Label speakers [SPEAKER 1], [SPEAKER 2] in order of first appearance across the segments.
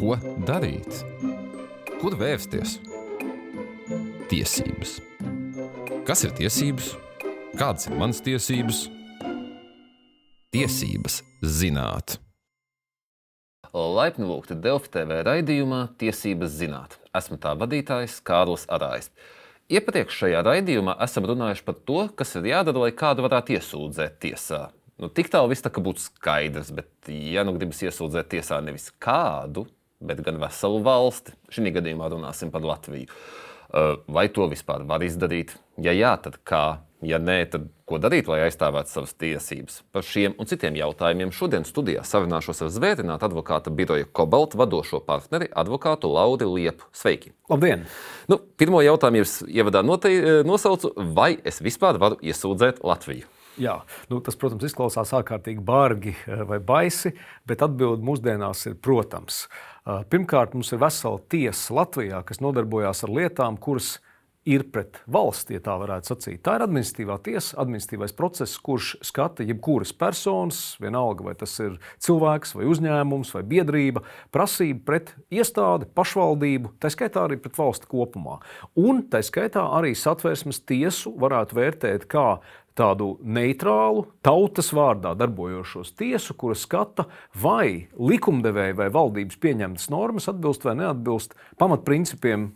[SPEAKER 1] Ko darīt? Kur vērsties? Tiesības. Kas ir tiesības? Kādas ir manas tiesības? Tiesības zināt.
[SPEAKER 2] Laipni lūgti Delfi TV raidījumā Tiesības zināt. Esmu tā vadītājs Kārlis Arājs. Iepriekšējā raidījumā esam runājuši par to, kas ir jādara, lai kādu varētu iesūdzēt tiesā. Nu, tik tālu viss tā kā būtu skaidrs, bet, ja nu gribas iesūdzēt tiesā nevis kādu, bet gan veselu valsti, šī gadījumā runāsim par Latviju. Vai to vispār var izdarīt? Ja jā, tad kā? Ja nē, tad ko darīt, lai aizstāvētu savas tiesības? Par šiem un citiem jautājumiem šodien studijā sarunāšos ar zvērinātu advokāta biroja Kobalt vadošo partneri, advokātu Lauri Liepu. Sveiki!
[SPEAKER 3] Labdien!
[SPEAKER 2] Nu, pirmo jautājumu jūs ievadā nosaucu, vai es vispār varu iesūdzēt Latviju?
[SPEAKER 3] Jā, nu, tas, protams, izklausās ārkārtīgi bargi vai baisi, bet atbilde mūsdienās ir protams. Pirmkārt, mums ir vesela tiesa Latvijā, kas nodarbojās ar lietām, kuras ir pret valsti, ja tā varētu sacīt. Tā ir administratīvā tiesa, administratīvais process, kurš skata jebkuras personas, vienalga vai tas ir cilvēks, vai uzņēmums, vai biedrība, prasību pret iestādi, pašvaldību, tā skaitā arī pret valsti kopumā. Un tā skaitā arī satversmes tiesu varētu vērtēt kā tādu neitrālu, tautas vārdā darbojošos tiesu, kura skata, vai likumdevēja vai valdības pieņemtas normas atbilst vai neatbilst pamatprincipiem,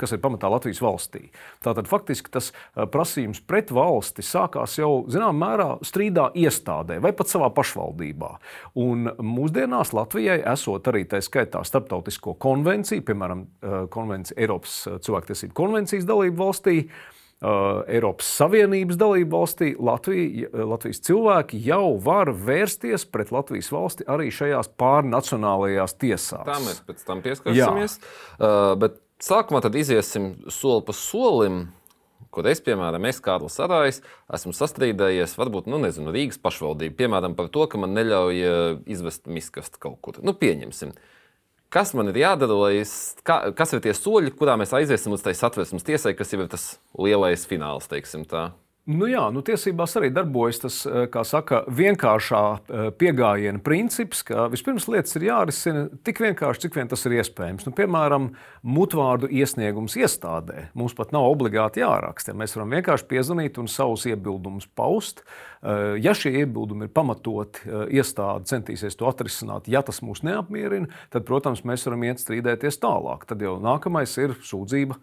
[SPEAKER 3] kas ir pamatā Latvijas valstī. Tātad faktiski tas prasījums pret valsti sākās jau zināmā mērā strīdā iestādē vai pat savā pašvaldībā. Un mūsdienās Latvijai esot arī tā skaitā starptautisko konvenciju, piemēram, konvenciju Eiropas cilvēktiesību konvencijas dalību valstī, Eiropas Savienības dalību valstī Latvija, Latvijas cilvēki jau var vērsties pret Latvijas valsti arī šajās pārnacionālajās tiesās.
[SPEAKER 2] Tā mēs pēc tam pieskarsimies. Uh, bet sākumā tad iziesim soli pa solim. Kur es, piemēram, es, Kārlis Arājs, esmu sastrīdējies, varbūt, nu, nezinu, Rīgas pašvaldību, piemēram, par to, ka man neļauj izvest miskastu kaut kur. Nu, pieņemsim. Uh, kas man ir jādara, lai es, kā, kas ir tie soļi, kurā mēs aiziesim līdz tai satversmes tiesai, kas jau ir tas lielais fināls, teiksim tā.
[SPEAKER 3] Nu jā, nu tiesībās arī darbojas tas eh, saka, vienkāršā eh, pieejama princips, ka vispirms lietas ir jārisina tik vienkārši, cik vien tas ir iespējams. Nu, piemēram, mutvārdu iesniegums iestādē mums pat nav obligāti jāraksta. Mēs varam vienkārši piezvanīt un savus iebildumus paust. Eh, ja šie iebildumi ir pamatoti, iestāde centīsies to atrisināt. Ja tas mūs neapmierina, tad, protams, mēs varam iet strīdēties tālāk. Tad jau nākamais ir sūdzība,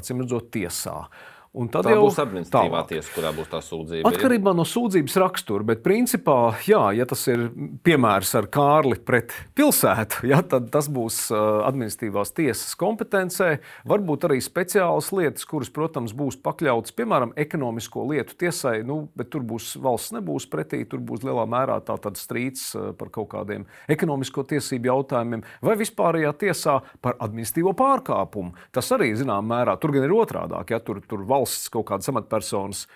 [SPEAKER 3] acīm redzot, tiesā.
[SPEAKER 2] Un tad tā jau būs administratīvā tiesa, kurā būs tā sūdzība.
[SPEAKER 3] Atkarībā no sūdzības rakstura, bet principā, jā, ja tas ir piemērs ar Kārli pret pilsētu, jā, tad tas būs administratīvās tiesas kompetencē. Varbūt arī speciālas lietas, kuras, protams, būs pakļautas, piemēram, ekonomisko lietu tiesai, nu, bet tur būs valsts nebūs pretī, tur būs lielā mērā strīds par kaut kādiem ekonomisko tiesību jautājumiem vai vispārējā tiesā par administratīvo pārkāpumu. Tas arī, zināmā mērā, tur gan ir otrādāk, ja tur, tur valsts valsts kaut kādas amatpersonas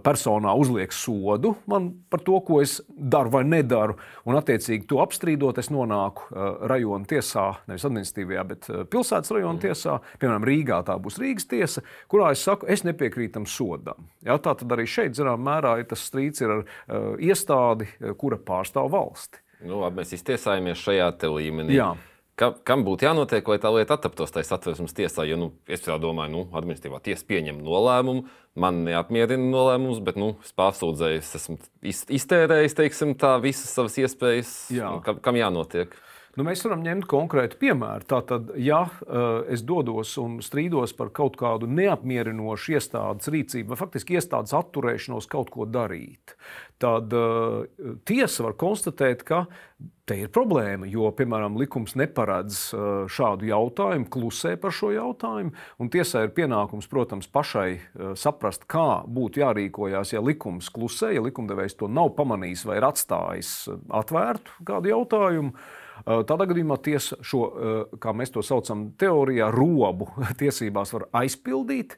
[SPEAKER 3] personā uzliek sodu man par to, ko es daru vai nedaru, un attiecīgi to apstrīdot, es nonāku rajona tiesā, nevis administratīvajā, bet pilsētas rajona mm. tiesā. Piemēram, Rīgā tā būs Rīgas tiesa, kurā es saku, es nepiekrītu tam sodam. Ja, tā tad arī šeit, zināmā mērā, ir tas strīds ir ar uh, iestādi, kura pārstāv valsti.
[SPEAKER 2] Nu, labi, mēs iztiesājamies šajā līmenī. Jā. Kam, kam būtu jānotiek, lai tā lieta attaptos tajā satversmes tiesā? Jo nu, es domāju, nu, administratīvā tiesa pieņem nolēmumu, man neapmierina nolēmums, bet nu, es pārsūdzēju, es esmu iztērējis teiksim, tā, visas savas iespējas. Jā. Nu, kam, kam jānotiek?
[SPEAKER 3] Nu, mēs varam ņemt konkrētu piemēru. Tātad, ja uh, es dodos un strīdos par kaut kādu neapmierinošu iestādes rīcību, vai faktiski iestādes atturēšanos kaut ko darīt, tad uh, tiesa var konstatēt, ka te ir problēma. Jo, piemēram, likums neparedz uh, šādu jautājumu, klusē par šo jautājumu. Tiesai ir pienākums, protams, pašai saprast, kā būtu jārīkojas, ja likums klusē, ja likumdevējs to nav pamanījis vai ir atstājis atvērtu kādu jautājumu. Tādā gadījumā tiesa šo, kā mēs to saucam, teorijā robu tiesībās var aizpildīt.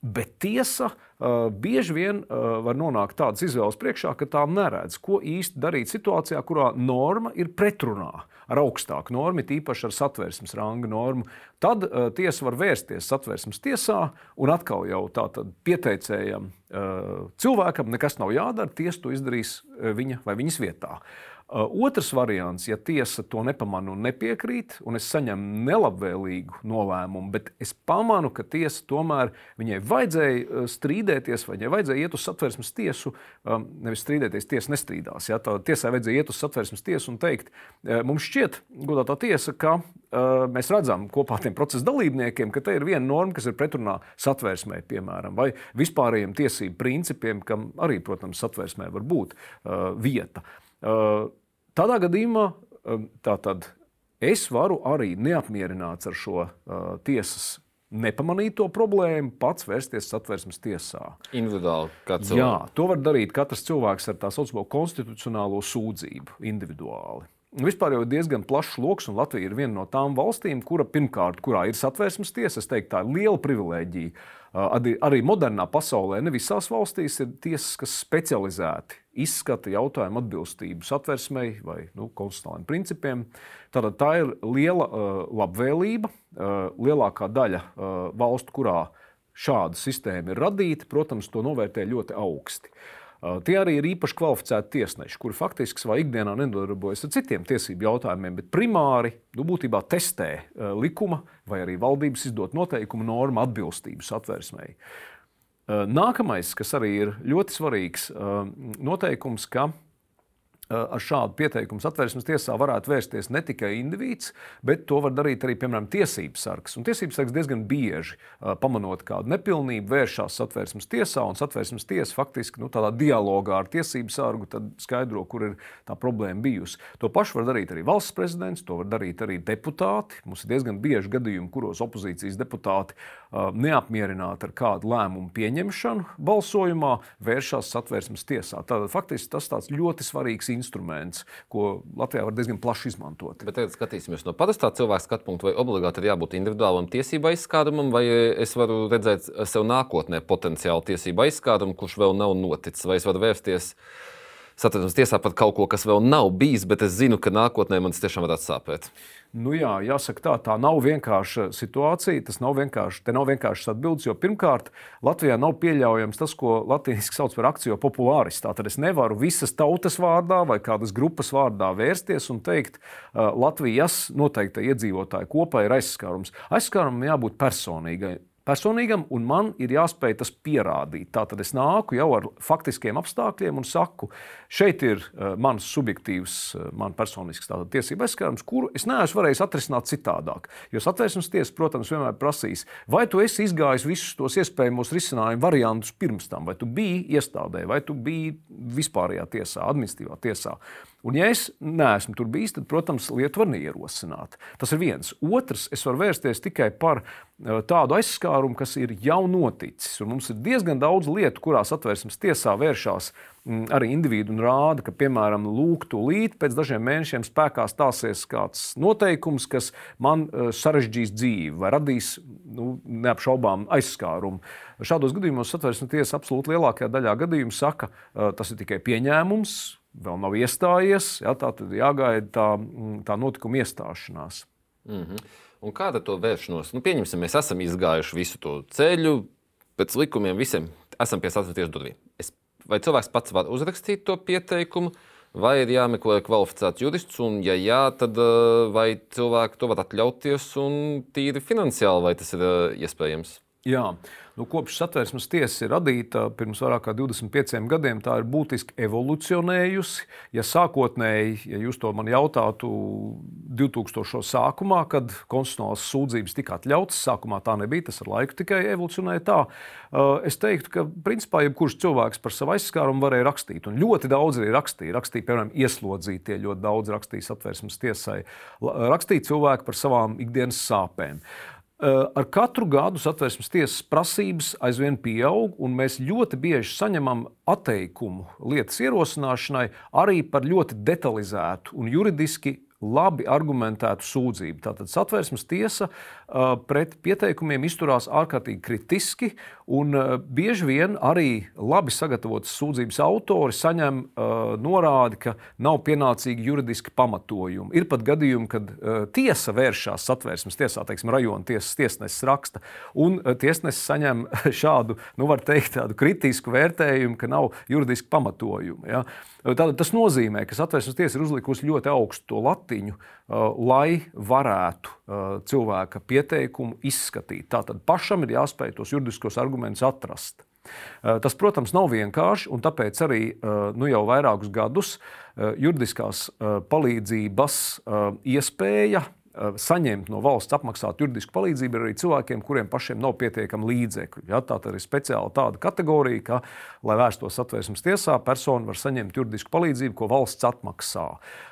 [SPEAKER 3] Bet tiesa uh, bieži vien uh, var nonākt tādas izvēles priekšā, ka tā neredz, ko īsti darīt situācijā, kurā norma ir pretrunā ar augstāku normu, tīpaši ar satversmes ranga normu. Tad uh, tiesa var vērsties satversmes tiesā un atkal jau tādā pieteicējam uh, cilvēkam nekas nav jādara, tiesa to izdarīs viņa vai viņas vietā. Uh, otrs variants, ja tiesa to nepamana un nepiekrīt, un es saņemu nelabvēlīgu nolēmumu, bet es pamanu, ka tiesa tomēr viņai vajadzēja strīdēties, vai viņai vajadzēja iet uz satversmes tiesu, nevis strīdēties, tiesa nestrīdās. Ja? Tā tiesai vajadzēja iet uz satversmes tiesu un teikt, mums šķiet, godātā tiesa, ka mēs redzam kopā ar tiem procesa dalībniekiem, ka te ir viena norma, kas ir pretrunā satversmē, piemēram, vai vispārējiem tiesību principiem, kam arī, protams, satversmē var būt vieta. Uh, Tādā gadījumā um, tātad, es varu arī neapmierināts ar šo uh, tiesas nepamanīto problēmu, pats vērsties satversmes tiesā.
[SPEAKER 2] Individuāli, cilvēks.
[SPEAKER 3] Jā, to var darīt katrs cilvēks ar tā saucamo konstitucionālo sūdzību individuāli. Vispār jau ir diezgan plašs lokus, un Latvija ir viena no tām valstīm, kura pirmkārt, kurā ir satversmes tiesa, es teiktu, tā ir liela privilēģija Arī, arī modernā pasaulē ne visās valstīs ir tiesas, kas specializēti izskata jautājumu atbilstību satversmei vai nu, konstitucionāliem principiem. Tātad tā ir liela uh, labvēlība. Uh, lielākā daļa uh, valstu, kurā šāda sistēma ir radīta, protams, to novērtē ļoti augsti. Uh, Tie arī ir īpaši kvalificēti tiesneši, kuri faktiski savā ikdienā nedarbojas ar citiem tiesību jautājumiem, bet primāri nu, būtībā testē likuma vai arī valdības izdot noteikumu normu atbilstību satversmei. Nākamais, kas arī ir ļoti svarīgs noteikums, ka ar šādu pieteikumu satversmes tiesā varētu vērsties ne tikai indivīds, bet to var darīt arī, piemēram, tiesības sargs. Un tiesības sargs diezgan bieži, pamanot kādu nepilnību, vēršās satversmes tiesā, un satversmes tiesa faktiski nu, tādā dialogā ar tiesību sargu skaidro, kur ir tā problēma bijusi. To pašu var darīt arī valsts prezidents, to var darīt arī deputāti. Mums ir diezgan bieži gadījumi, kuros opozīcijas deputāti neapmierināti ar kādu lēmumu pieņemšanu balsojumā, vēršās satversmes tiesā. Tātad faktiski tas tāds ļoti svarīgs instruments, ko Latvijā var diezgan plaši izmantot.
[SPEAKER 2] Bet tagad skatīsimies no parastā cilvēka skatu punkta, vai obligāti ir jābūt individuālam tiesību aizskārumam, vai es varu redzēt sev nākotnē potenciālu tiesību aizskārumu, kurš vēl nav noticis, vai es varu vērsties satversmes tiesā par kaut ko, kas vēl nav bijis, bet es zinu, ka nākotnē man tas tiešām varētu sāpēt.
[SPEAKER 3] Nu jā, jāsaka tā, tā nav vienkārša situācija. Tas nav vienkārši, nav vienkāršas atbildes, jo pirmkārt, Latvijā nav pieļaujams tas, ko latviešu sauc par akciju populāris. Tātad es nevaru visas tautas vārdā vai kādas grupas vārdā vērsties un teikt, Latvijas noteikta iedzīvotāja kopā ir aizskārums. Aizskārumam jābūt personīgai personīgam, un man ir jāspēj tas pierādīt. Tātad es nāku jau ar faktiskiem apstākļiem un saku, šeit ir uh, mans subjektīvs, uh, man personisks tiesību aizskārums, kuru es neesmu varējis atrisināt citādāk. Jo satversmes tiesa, protams, vienmēr prasīs, vai tu esi izgājis visus tos iespējamos risinājumu variantus pirms tam, vai tu biji iestādē, vai tu biji vispārējā tiesā, administratīvā tiesā. Un, ja es neesmu tur bijis, tad, protams, lietu var neierosināt. Tas ir viens. Otrs, es varu vērsties tikai par eh, tādu aizskārumu, kas ir jau noticis. Un mums ir diezgan daudz lietu, kurās atvērsmes tiesā vēršās mm, arī individu un rāda, ka, piemēram, lūk, tūlīt pēc dažiem mēnešiem spēkā stāsies kāds noteikums, kas man eh, sarežģīs dzīvi vai radīs nu, neapšaubām aizskārumu. Šādos gadījumos satversmes tiesa absolūti lielākajā daļā gadījumu saka, eh, tas ir tikai pieņēmums vēl nav iestājies. Ja, tā tad jāgaida tā, mm, tā notikuma iestāšanās.
[SPEAKER 2] Mm -hmm. Un kāda to vēršanos? Nu, pieņemsim, mēs esam izgājuši visu to ceļu, pēc likumiem visiem esam pie satversmes durvīm. Es, vai cilvēks pats var uzrakstīt to pieteikumu? Vai ir jāmeklē kvalificēts jurists, un, ja jā, tad vai cilvēki to var atļauties, un tīri finansiāli, vai tas ir iespējams?
[SPEAKER 3] Jā, nu, kopš satversmes tiesa ir radīta pirms vairāk kā 25 gadiem, tā ir būtiski evolucionējusi. Ja sākotnēji, ja jūs to man jautātu 2000. sākumā, kad konstitucionālās sūdzības tika atļautas, sākumā tā nebija, tas ar laiku tikai evolucionēja tā, es teiktu, ka principā jebkurš cilvēks par savu aizskārumu varēja rakstīt. Un ļoti daudz arī rakstīja. Rakstīja, piemēram, ieslodzītie ļoti daudz rakstīja satversmes tiesai. Rakstīja cilvēki par savām ikdienas sāpēm. Eh, ar katru gadu satversmes tiesas prasības aizvien pieaug, un mēs ļoti bieži saņemam atteikumu lietas ierosināšanai arī par ļoti detalizētu un juridiski labi argumentētu sūdzību. Tātad satversmes tiesa pret pieteikumiem izturās ārkārtīgi kritiski, un bieži vien arī labi sagatavotas sūdzības autori saņem norādi, ka nav pienācīgi juridiski pamatojumi. Ir pat gadījumi, kad tiesa vēršas satversmes tiesā, teiksim, rajona tiesas tiesnesis raksta, un tiesnesis saņem šādu, nu, var teikt, tādu kritisku vērtējumu, ka nav juridiski pamatojumi. Ja? Tātad tas nozīmē, ka satversmes tiesa ir uzlikusi ļoti augstu latiņu, lai varētu cilvēka pieteikumu izskatīt. Tātad pašam ir jāspēj tos juridiskos argumentus atrast. Tas, protams, nav vienkārši, un tāpēc arī nu, jau vairākus gadus juridiskās palīdzības iespēja saņemt no valsts apmaksātu juridisku palīdzību arī cilvēkiem, kuriem pašiem nav pietiekami līdzekļi. Ja, tā ir speciāla tāda kategorija, ka, lai vērstos satversmes tiesā, persona var saņemt juridisku palīdzību, ko valsts atmaksā.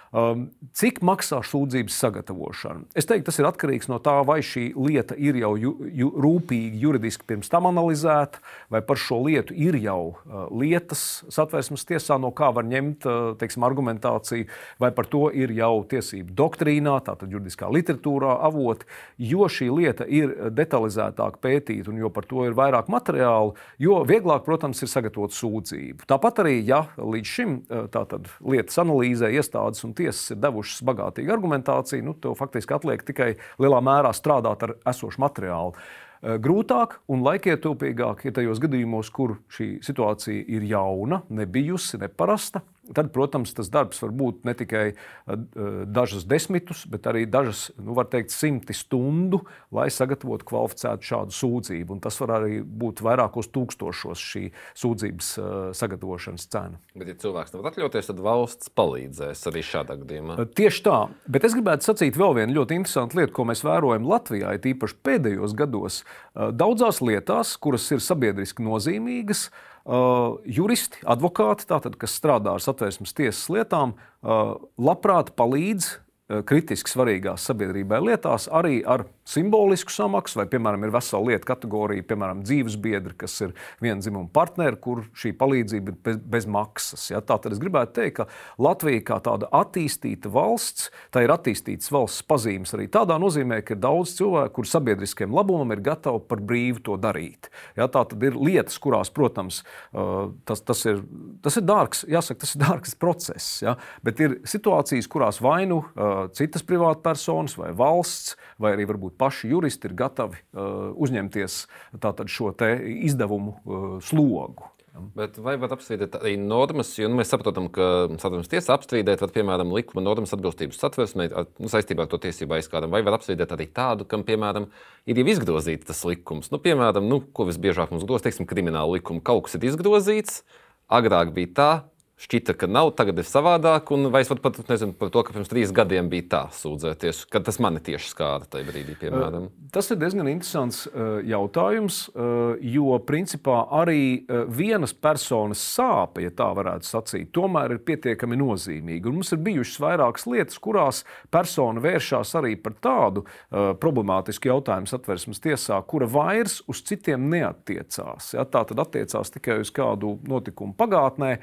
[SPEAKER 3] Um, cik maksā sūdzības sagatavošana? Es teiktu, tas ir atkarīgs no tā, vai šī lieta ir jau ju, ju, rūpīgi juridiski pirms tam analizēta, vai par šo lietu ir jau uh, lietas satversmes tiesā, no kā var ņemt uh, teiksim, argumentāciju, vai par to ir jau tiesību doktrīnā, tātad juridiskā literatūrā avoti, jo šī lieta ir detalizētāk pētīta un jo par to ir vairāk materiālu, jo vieglāk, protams, ir sagatavot sūdzību. Tāpat arī, ja līdz šim uh, tātad, lietas analīzē iestādes un tiesas ir devušas bagātīgu argumentāciju, nu, tev faktiski atliek tikai lielā mērā strādāt ar esošu materiālu. Eh, grūtāk un laikietilpīgāk ir tajos gadījumos, kur šī situācija ir jauna, nebijusi, neparasta. Tad, protams, tas darbs var būt ne tikai eh, dažas desmitus, bet arī dažas, nu, var teikt, simti stundu, lai sagatavotu kvalificētu šādu sūdzību. Un tas var arī būt vairākos tūkstošos šī sūdzības eh, sagatavošanas cena.
[SPEAKER 2] Bet, ja cilvēks nevar atļauties, tad valsts palīdzēs arī šādā gadījumā.
[SPEAKER 3] Eh, tieši tā. Bet es gribētu sacīt vēl vienu ļoti interesantu lietu, ko mēs vērojam Latvijā, it īpaši pēdējos gados. Daudzās lietās, kuras ir sabiedriski nozīmīgas, Uh, juristi, advokāti, tātad, kas strādā ar satversmes tiesas lietām, uh, labprāt palīdz uh, kritiski svarīgās sabiedrībai lietās arī ar simbolisku samaksu, vai, piemēram, ir vesela lieta kategorija, piemēram, dzīves biedri, kas ir viena dzimuma partneri, kur šī palīdzība ir bez, bez maksas. Ja? Tātad es gribētu teikt, ka Latvija kā tāda attīstīta valsts, tā ir attīstītas valsts pazīmes arī tādā nozīmē, ka ir daudz cilvēku, kur sabiedriskiem labumam ir gatavi par brīvu to darīt. Ja? Tā tad ir lietas, kurās, protams, tas, tas, ir, tas ir dārgs, jāsaka, tas ir dārgs process, ja? bet ir situācijas, kurās vai nu citas privātpersonas vai valsts, vai arī varbūt paši juristi ir gatavi uh, uzņemties šo izdevumu uh, slogu.
[SPEAKER 2] Bet vai var apstrīdēt arī normas? Jo nu, mēs saprotam, ka satversmes tiesa apstrīdēt, var, piemēram, likuma normas atbilstības satversmē nu, saistībā ar to tiesību aizskārumu. Vai var apstrīdēt arī tādu, kam, piemēram, ir jau izgrozīts tas likums? Nu, piemēram, nu, ko visbiežāk mums groz, teiksim, krimināla likuma. Kaut kas ir izgrozīts, agrāk bija tā, šķita, ka nav, tagad ir savādāk. Vai es pat nezinu par to, ka pirms trīs gadiem bija tā sūdzēties, kad tas mani tieši skāra tajā brīdī, piemēram?
[SPEAKER 3] Tas ir diezgan interesants jautājums, jo principā arī vienas personas sāpe, ja tā varētu sacīt, tomēr ir pietiekami nozīmīga. Un mums ir bijušas vairākas lietas, kurās persona vēršās arī par tādu problemātisku jautājumu satversmes tiesā, kura vairs uz citiem neatiecās. Ja, tā tad attiecās tikai uz kādu notikumu pagātnē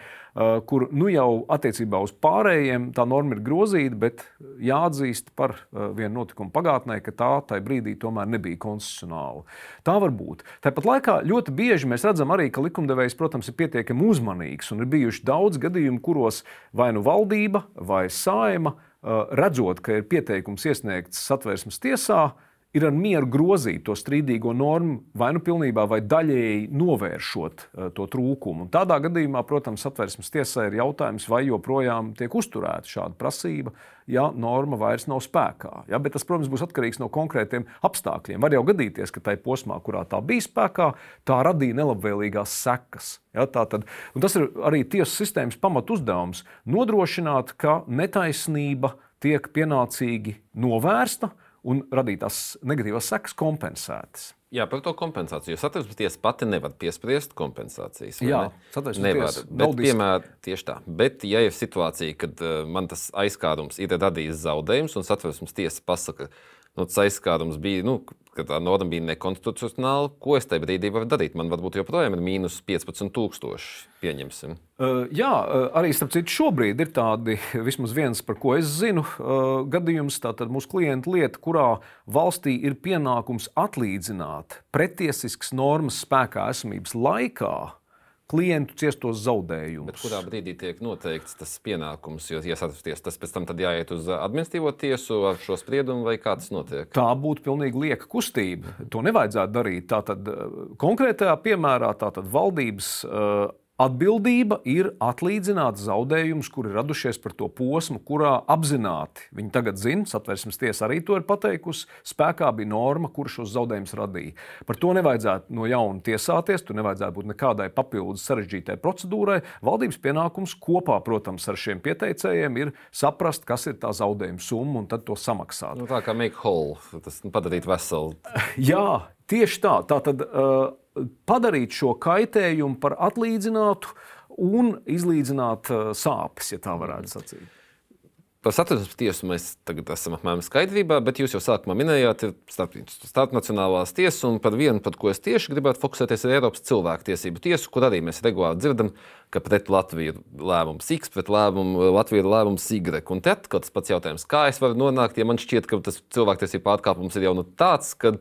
[SPEAKER 3] kur nu jau attiecībā uz pārējiem tā norma ir grozīta, bet jāatzīst par vienu notikumu pagātnē, ka tā tajā brīdī tomēr nebija konstitucionāla. Tā var būt. Tāpat laikā ļoti bieži mēs redzam arī, ka likumdevējs, protams, ir pietiekami uzmanīgs un ir bijuši daudz gadījumu, kuros vai nu valdība vai saima redzot, ka ir pieteikums iesniegts satvērsmes tiesā, ir ar mieru grozīt to strīdīgo normu, vai nu pilnībā, vai daļēji novēršot uh, to trūkumu. Un tādā gadījumā, protams, satversmes tiesai ir jautājums, vai joprojām tiek uzturēta šāda prasība, ja norma vairs nav spēkā. Ja? Bet tas, protams, būs atkarīgs no konkrētiem apstākļiem. Var jau gadīties, ka tajā posmā, kurā tā bija spēkā, tā radīja nelabvēlīgās sekas. Ja, tad, tas ir arī tiesu sistēmas pamatu uzdevums - nodrošināt, ka netaisnība tiek pienācīgi novērsta, un radītās negatīvās sekas kompensētas.
[SPEAKER 2] Jā, par to kompensāciju. Satversmes tiesa pati nevar piespriest kompensācijas.
[SPEAKER 3] Jā, satversmes tiesa
[SPEAKER 2] bet, piemēr, tieši tā. Bet, ja ir situācija, kad uh, man tas aizkārums ir radījis zaudējumus, un satversmes tiesa pasaka, ka nu, tas aizskārums bija, nu, ka tā norma bija nekonstitucionāla. Ko es tajā brīdī varu darīt? Man varbūt joprojām ir mīnus 15,000. Pieņemsim.
[SPEAKER 3] Uh, jā, arī starp citu, šobrīd ir tādi, vismaz viens, par ko es zinu, uh, gadījums, tātad mūsu klienta lieta, kurā valstī ir pienākums atlīdzināt pretiesiskas normas spēkā esamības laikā klientu ciestos zaudējumus.
[SPEAKER 2] Bet kurā brīdī tiek noteikts tas pienākums? Jo, satraksties, tas pēc tam jāiet uz administratīvo tiesu ar šo spriedumu, vai kā tas notiek?
[SPEAKER 3] Tā būtu pilnīgi lieka kustība. To nevajadzētu darīt. Tātad konkrētajā piemērā tātad valdības uh, Atbildība ir atlīdzināt zaudējumus, kuri radušies par to posmu, kurā apzināti viņi tagad zina, satversmes tiesa arī to ir pateikusi. Spēkā bija norma, kurš šos zaudējumus radīja. Par to nevajadzētu no jauna tiesāties, tur nevajadzētu būt nekādai papildus sarežģītai procedūrai. Valdības pienākums kopā, protams, ar šiem pieteicējiem ir saprast, kas ir tā zaudējuma summa un tad to samaksāt.
[SPEAKER 2] Nu, tā kā make whole, tas padarīt veselu.
[SPEAKER 3] Jā, tieši tā. tā tad, uh, padarīt šo kaitējumu par atlīdzinātu un izlīdzināt uh, sāpes, ja tā varētu sacīt.
[SPEAKER 2] Par satversmes tiesu mēs tagad esam apmēram skaidrībā, bet jūs jau sākumā minējāt, ir starp, starpnacionālās tiesas, un par vienu, par ko es tieši gribētu fokusēties, ir Eiropas cilvēktiesību tiesu, kur arī mēs regulāri dzirdam, ka pret Latviju ir lēmums X, pret lēmumu Latviju ir lēmums Y. Un te atkal tas pats jautājums, kā es varu nonākt, ja man šķiet, ka tas cilvēktiesību pārkāpums ir jau nu tāds, ka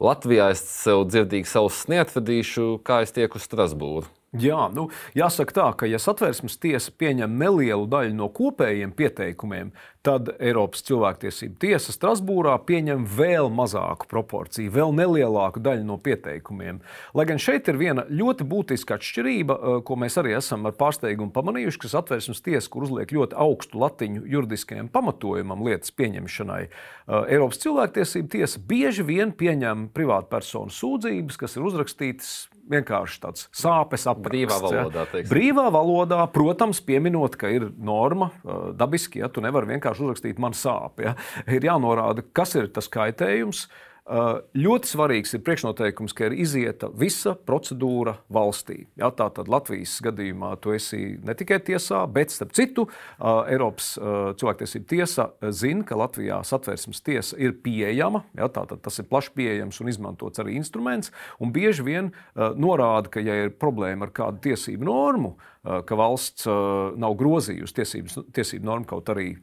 [SPEAKER 2] Latvijā es sev dzirdīgi savus neatvedīšu, kā es tieku uz Strasbūru.
[SPEAKER 3] Jā, nu, jāsaka tā, ka ja satversmes tiesa pieņem nelielu daļu no kopējiem pieteikumiem, tad Eiropas cilvēktiesība tiesa Strasbūrā pieņem vēl mazāku proporciju, vēl nelielāku daļu no pieteikumiem. Lai gan šeit ir viena ļoti būtiska atšķirība, eh, ko mēs arī esam ar pārsteigumu pamanījuši, ka satversmes tiesa, kur uzliek ļoti augstu latiņu juridiskajam pamatojumam lietas pieņemšanai, eh, Eiropas cilvēktiesība tiesa bieži vien pieņem privātpersonu sūdzības, kas ir uzrakstītas vienkārši tāds sāpes apgabals.
[SPEAKER 2] Brīvā valodā. Ja.
[SPEAKER 3] Brīvā valodā, protams, pieminot, ka ir norma dabiski, ja tu nevari vienkārši uzrakstīt man sāp. Ja. Ir jānorāda, kas ir tas kaitējums. Uh, ļoti svarīgs ir priekšnoteikums, ka ir izieta visa procedūra valstī. Ja, Tātad Latvijas gadījumā tu esi ne tikai tiesā, bet starp citu uh, Eiropas uh, cilvēktiesība tiesa zina, ka Latvijā satversmes tiesa ir pieejama. Ja, tātad tas ir plaši pieejams un izmantots arī instruments. Un bieži vien norāda, ka ja ir problēma ar kādu tiesību normu, ka valsts nav grozījusi tiesības, tiesību normu, kaut arī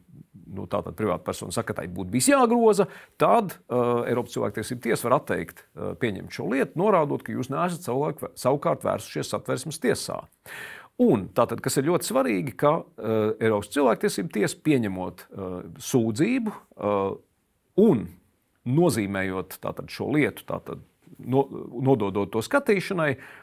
[SPEAKER 3] nu, tātad privātpersona saka, ka tai būtu bijis jāgroza, tad uh, Eiropas cilvēktiesība tiesa var atteikt uh, pieņemt šo lietu, norādot, ka jūs neesat savulaik, savukārt vērsušies satversmes tiesā. Un tātad, kas ir ļoti svarīgi, ka uh, Eiropas cilvēktiesība tiesa pieņemot uh, sūdzību uh, un nozīmējot tātad, šo lietu, tātad, no, nododot to skatīšanai, uh,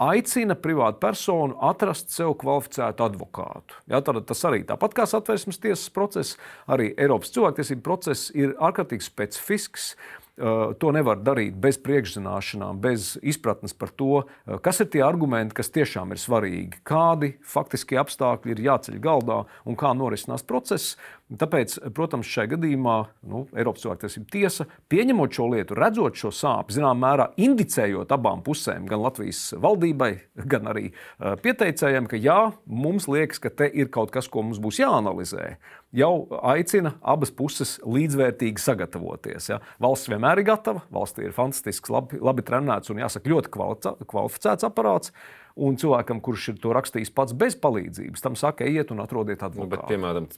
[SPEAKER 3] aicina privātu personu atrast sev kvalificētu advokātu. Ja, tad tas arī tāpat kā satversmes tiesas process, arī Eiropas cilvēktiesību process ir ārkārtīgi specifisks. Uh, to nevar darīt bez priekšzināšanām, bez izpratnes par to, uh, kas ir tie argumenti, kas tiešām ir svarīgi, kādi faktiski apstākļi ir jāceļ galdā un kā norisinās process. Tāpēc, protams, šajā gadījumā nu, Eiropas cilvēktiesība tiesa, pieņemot šo lietu, redzot šo sāpju, zināmā mērā indicējot abām pusēm, gan Latvijas valdībai, gan arī uh, pieteicējiem, ka jā, mums liekas, ka te ir kaut kas, ko mums būs jāanalizē. Jau aicina abas puses līdzvērtīgi sagatavoties. Ja. Valsts vienmēr ir gatava, valstī ir fantastisks, labi, labi trenēts un jāsaka ļoti kvalificēts aparāts. Un cilvēkam, kurš ir to rakstījis pats bez palīdzības, tam saka, ejiet un atrodiet advokātu. Nu, bet,
[SPEAKER 2] piemēram,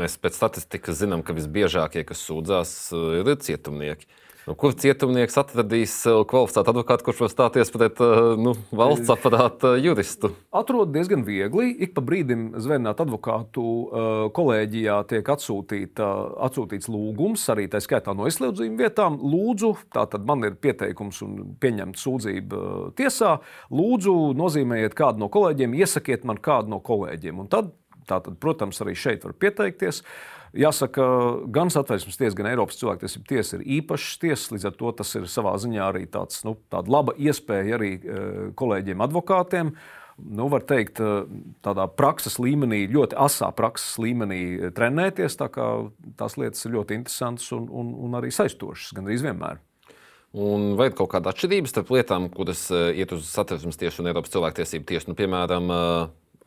[SPEAKER 2] mēs pēc statistikas zinām, ka visbiežākie, kas sūdzās, ir cietumnieki. Nu, kur cietumnieks atradīs kvalificētu advokātu, kurš var stāties pret uh, nu, valsts aparāta juristu?
[SPEAKER 3] Atrod diezgan viegli. Ik pa brīdim zvērnāt advokātu kolēģijā tiek atsūtīta, atsūtīts lūgums, arī tā skaitā no izslēdzījuma vietām. Lūdzu, tātad man ir pieteikums un pieņemta sūdzība tiesā. Lūdzu, nozīmējiet kādu no kolēģiem, iesakiet man kādu no kolēģiem. Un tad, tātad, protams, arī šeit var pieteikties. Uh, Jāsaka, gan satversmes tiesa, gan Eiropas cilvēktiesība tiesa ir īpašas tiesas. Līdz ar to tas ir savā ziņā arī tāds, nu, laba iespēja arī e, kolēģiem, advokātiem. Nu, var teikt, e, tādā prakses līmenī, ļoti asā prakses līmenī trenēties. Tā tās lietas ir ļoti interesantas un, un, un arī saistošas, gan arī vienmēr.
[SPEAKER 2] Un vai ir kaut kāda atšķirība starp lietām, kuras e, iet uz satversmes tiesu un Eiropas cilvēktiesību tiesu? Nu, piemēram,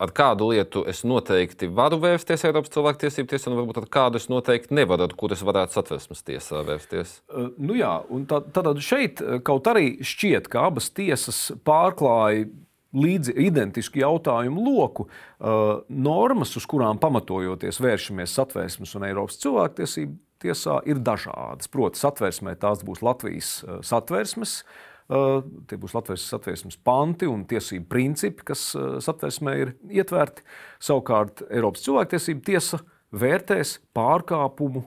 [SPEAKER 2] ar kādu lietu es noteikti varu vērsties Eiropas cilvēktiesību tiesā, un varbūt ar kādu es noteikti nevaru, ar kuru es varētu satversmes tiesā vērsties.
[SPEAKER 3] Uh, nu jā, un tad, tad šeit kaut arī šķiet, ka abas tiesas pārklāja līdzi identisku jautājumu loku, uh, normas, uz kurām pamatojoties vēršamies satvērsmes un Eiropas cilvēktiesību tiesā, ir dažādas. Proti, satvērsmē tās būs Latvijas uh, satvērsmes Tie būs Latvijas satversmes panti un tiesību principi, kas satversmē ir ietverti. Savukārt Eiropas cilvēktiesība tiesa vērtēs pārkāpumu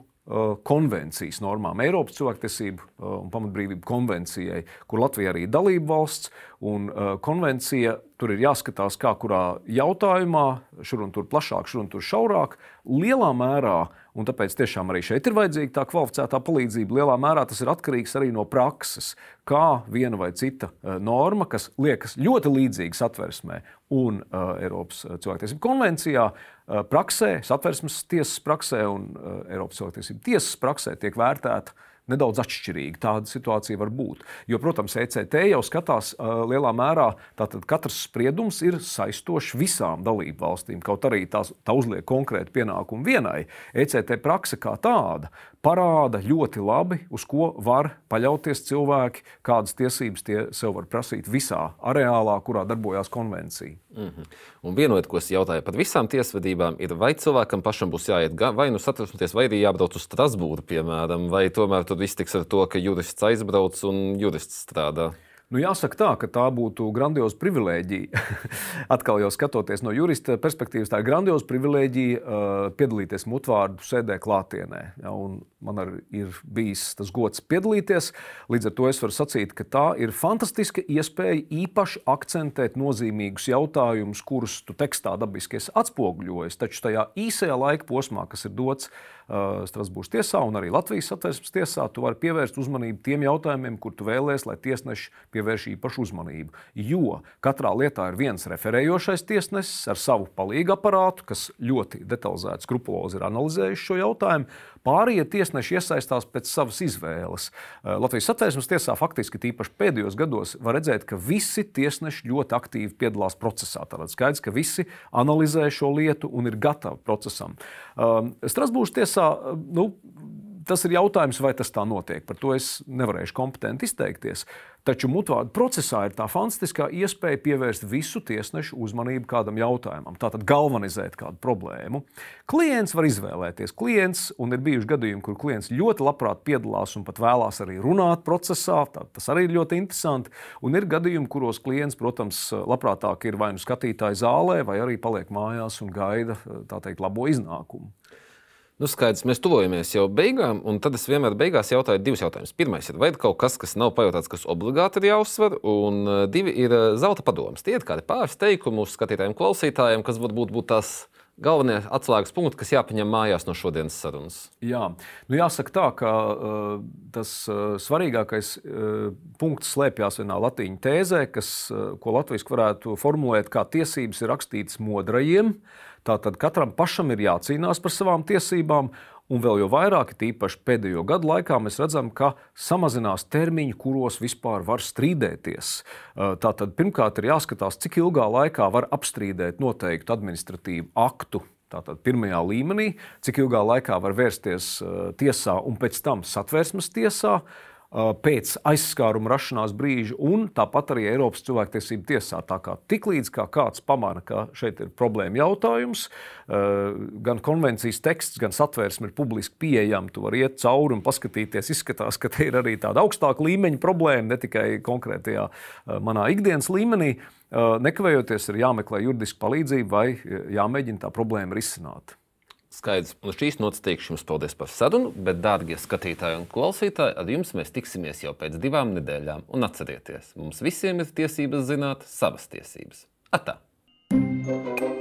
[SPEAKER 3] konvencijas normām, Eiropas cilvēktiesību un pamatbrīvību konvencijai, kur Latvija arī ir dalība valsts. Un, konvencija tur ir jāskatās, kā kurā jautājumā, šur un tur plašāk, šur un tur šaurāk, lielā mērā Un tāpēc tiešām arī šeit ir vajadzīga tā kvalificētā palīdzība. Lielā mērā tas ir atkarīgs arī no prakses, kā viena vai cita eh, norma, kas liekas ļoti līdzīga satversmē un uh, Eiropas eh, cilvēktiesību konvencijā, uh, praksē, satversmes tiesas praksē un uh, Eiropas cilvēktiesību tiesas praksē tiek vērtēta nedaudz atšķirīgi. Tāda situācija var būt. Jo, protams, ECT jau skatās uh, lielā mērā, tātad katrs spriedums ir saistošs visām dalību valstīm. Kaut arī tās, tā uzliek konkrēti pienākumu vienai. ECT praksa kā tāda parāda ļoti labi, uz ko var paļauties cilvēki, kādas tiesības tie sev var prasīt visā areālā, kurā darbojas konvencija.
[SPEAKER 2] Mm -hmm. Un viena lieta, ko es jautāju par visām tiesvedībām, ir, vai cilvēkam pašam būs jāiet vai nu satversmes, vai arī jābrauc uz Strasbūru, piemēram, vai tomēr tur viss tiks ar to, ka jurists aizbrauc un jurists strādā.
[SPEAKER 3] Nu, jāsaka tā, ka tā būtu grandioza privilēģija. Atkal jau skatoties no jurista perspektīvas, tā ir grandioza privilēģija uh, piedalīties mutvārdu sēdē klātienē. Ja, man arī ir bijis tas gods piedalīties. Līdz ar to es varu sacīt, ka tā ir fantastiska iespēja īpaši akcentēt nozīmīgus jautājumus, kurus tu tekstā dabiski esi atspoguļojis. Taču tajā īsajā laika posmā, kas ir dots uh, Strasbūras tiesā un arī Latvijas satversmes tiesā, tu vari pievērst uzmanību tiem jautājumiem, kur tu vēlēsies, lai tiesneši pievērš īpašu uzmanību. Jo katrā lietā ir viens referējošais tiesnesis ar savu palīgu aparātu, kas ļoti detalizēti, skrupulozi ir analizējis šo jautājumu. Pārējie tiesneši iesaistās pēc savas izvēles. Eh, Latvijas satversmes tiesā faktiski tīpaši pēdējos gados var redzēt, ka visi tiesneši ļoti aktīvi piedalās procesā. Tātad skaidrs, ka visi analizē šo lietu un ir gatavi procesam. Eh, Strasbūras tiesā nu, Tas ir jautājums, vai tas tā notiek. Par to es nevarēšu kompetenti izteikties. Taču mutvārdu procesā ir tā fantastiskā iespēja pievērst visu tiesnešu uzmanību kādam jautājumam, tātad galvanizēt kādu problēmu. Klients var izvēlēties. Klients, un ir bijuši gadījumi, kur klients ļoti labprāt piedalās un pat vēlās arī runāt procesā. Tā, tas arī ir ļoti interesanti. Un ir gadījumi, kuros klients, protams, labprātāk ir vai nu skatītāji zālē, vai arī paliek mājās un gaida teikt, labo iznākumu.
[SPEAKER 2] Nu, skaidrs, mēs tuvojamies jau beigām, un tad es vienmēr beigās jautāju divus jautājumus. Pirmais ir, vai ir kaut kas, kas nav pajautāts, kas obligāti ir jāuzsver, un uh, divi ir uh, zelta padoms. Tie ir kādi pāris teikumi mūsu skatītājiem, klausītājiem, kas varbūt būtu būt tās galvenie atslēgas punkti, kas jāpaņem mājās no šodienas sarunas?
[SPEAKER 3] Jā, nu jāsaka tā, ka uh, tas uh, svarīgākais uh, punkts slēpjas vienā latīņu tēzē, kas, uh, ko Latvijas varētu formulēt kā tiesības ir rakstītas modrajiem. Uh, Tātad katram pašam ir jācīnās par savām tiesībām, un vēl jau vairāk, tīpaši pēdējo gadu laikā, mēs redzam, ka samazinās termiņi, kuros vispār var strīdēties. Tātad pirmkārt ir jāskatās, cik ilgā laikā var apstrīdēt noteiktu administratīvu aktu. Tātad pirmajā līmenī, cik ilgā laikā var vērsties tiesā un pēc tam satversmes tiesā. Uh, pēc aizskāruma rašanās brīža, un tāpat arī Eiropas cilvēktiesību tiesā. Tā kā tiklīdz kā kāds pamana, ka šeit ir problēma jautājums, gan konvencijas teksts, gan satvērsme ir publiski pieejama, tu vari iet cauri un paskatīties. Izskatās, ka te ir arī tāda augstāka līmeņa problēma, ne tikai konkrētajā manā ikdienas līmenī. Nekavējoties ir jāmeklē juridiska palīdzība vai jāmēģina tā problēma risināt.
[SPEAKER 2] Skaidrs, un šīs nots teikšu jums paldies par sarunu, bet, dārgie skatītāji un klausītāji, ar jums mēs tiksimies jau pēc divām nedēļām. Un atcerieties, mums visiem ir tiesības zināt savas tiesības. Atā! thank you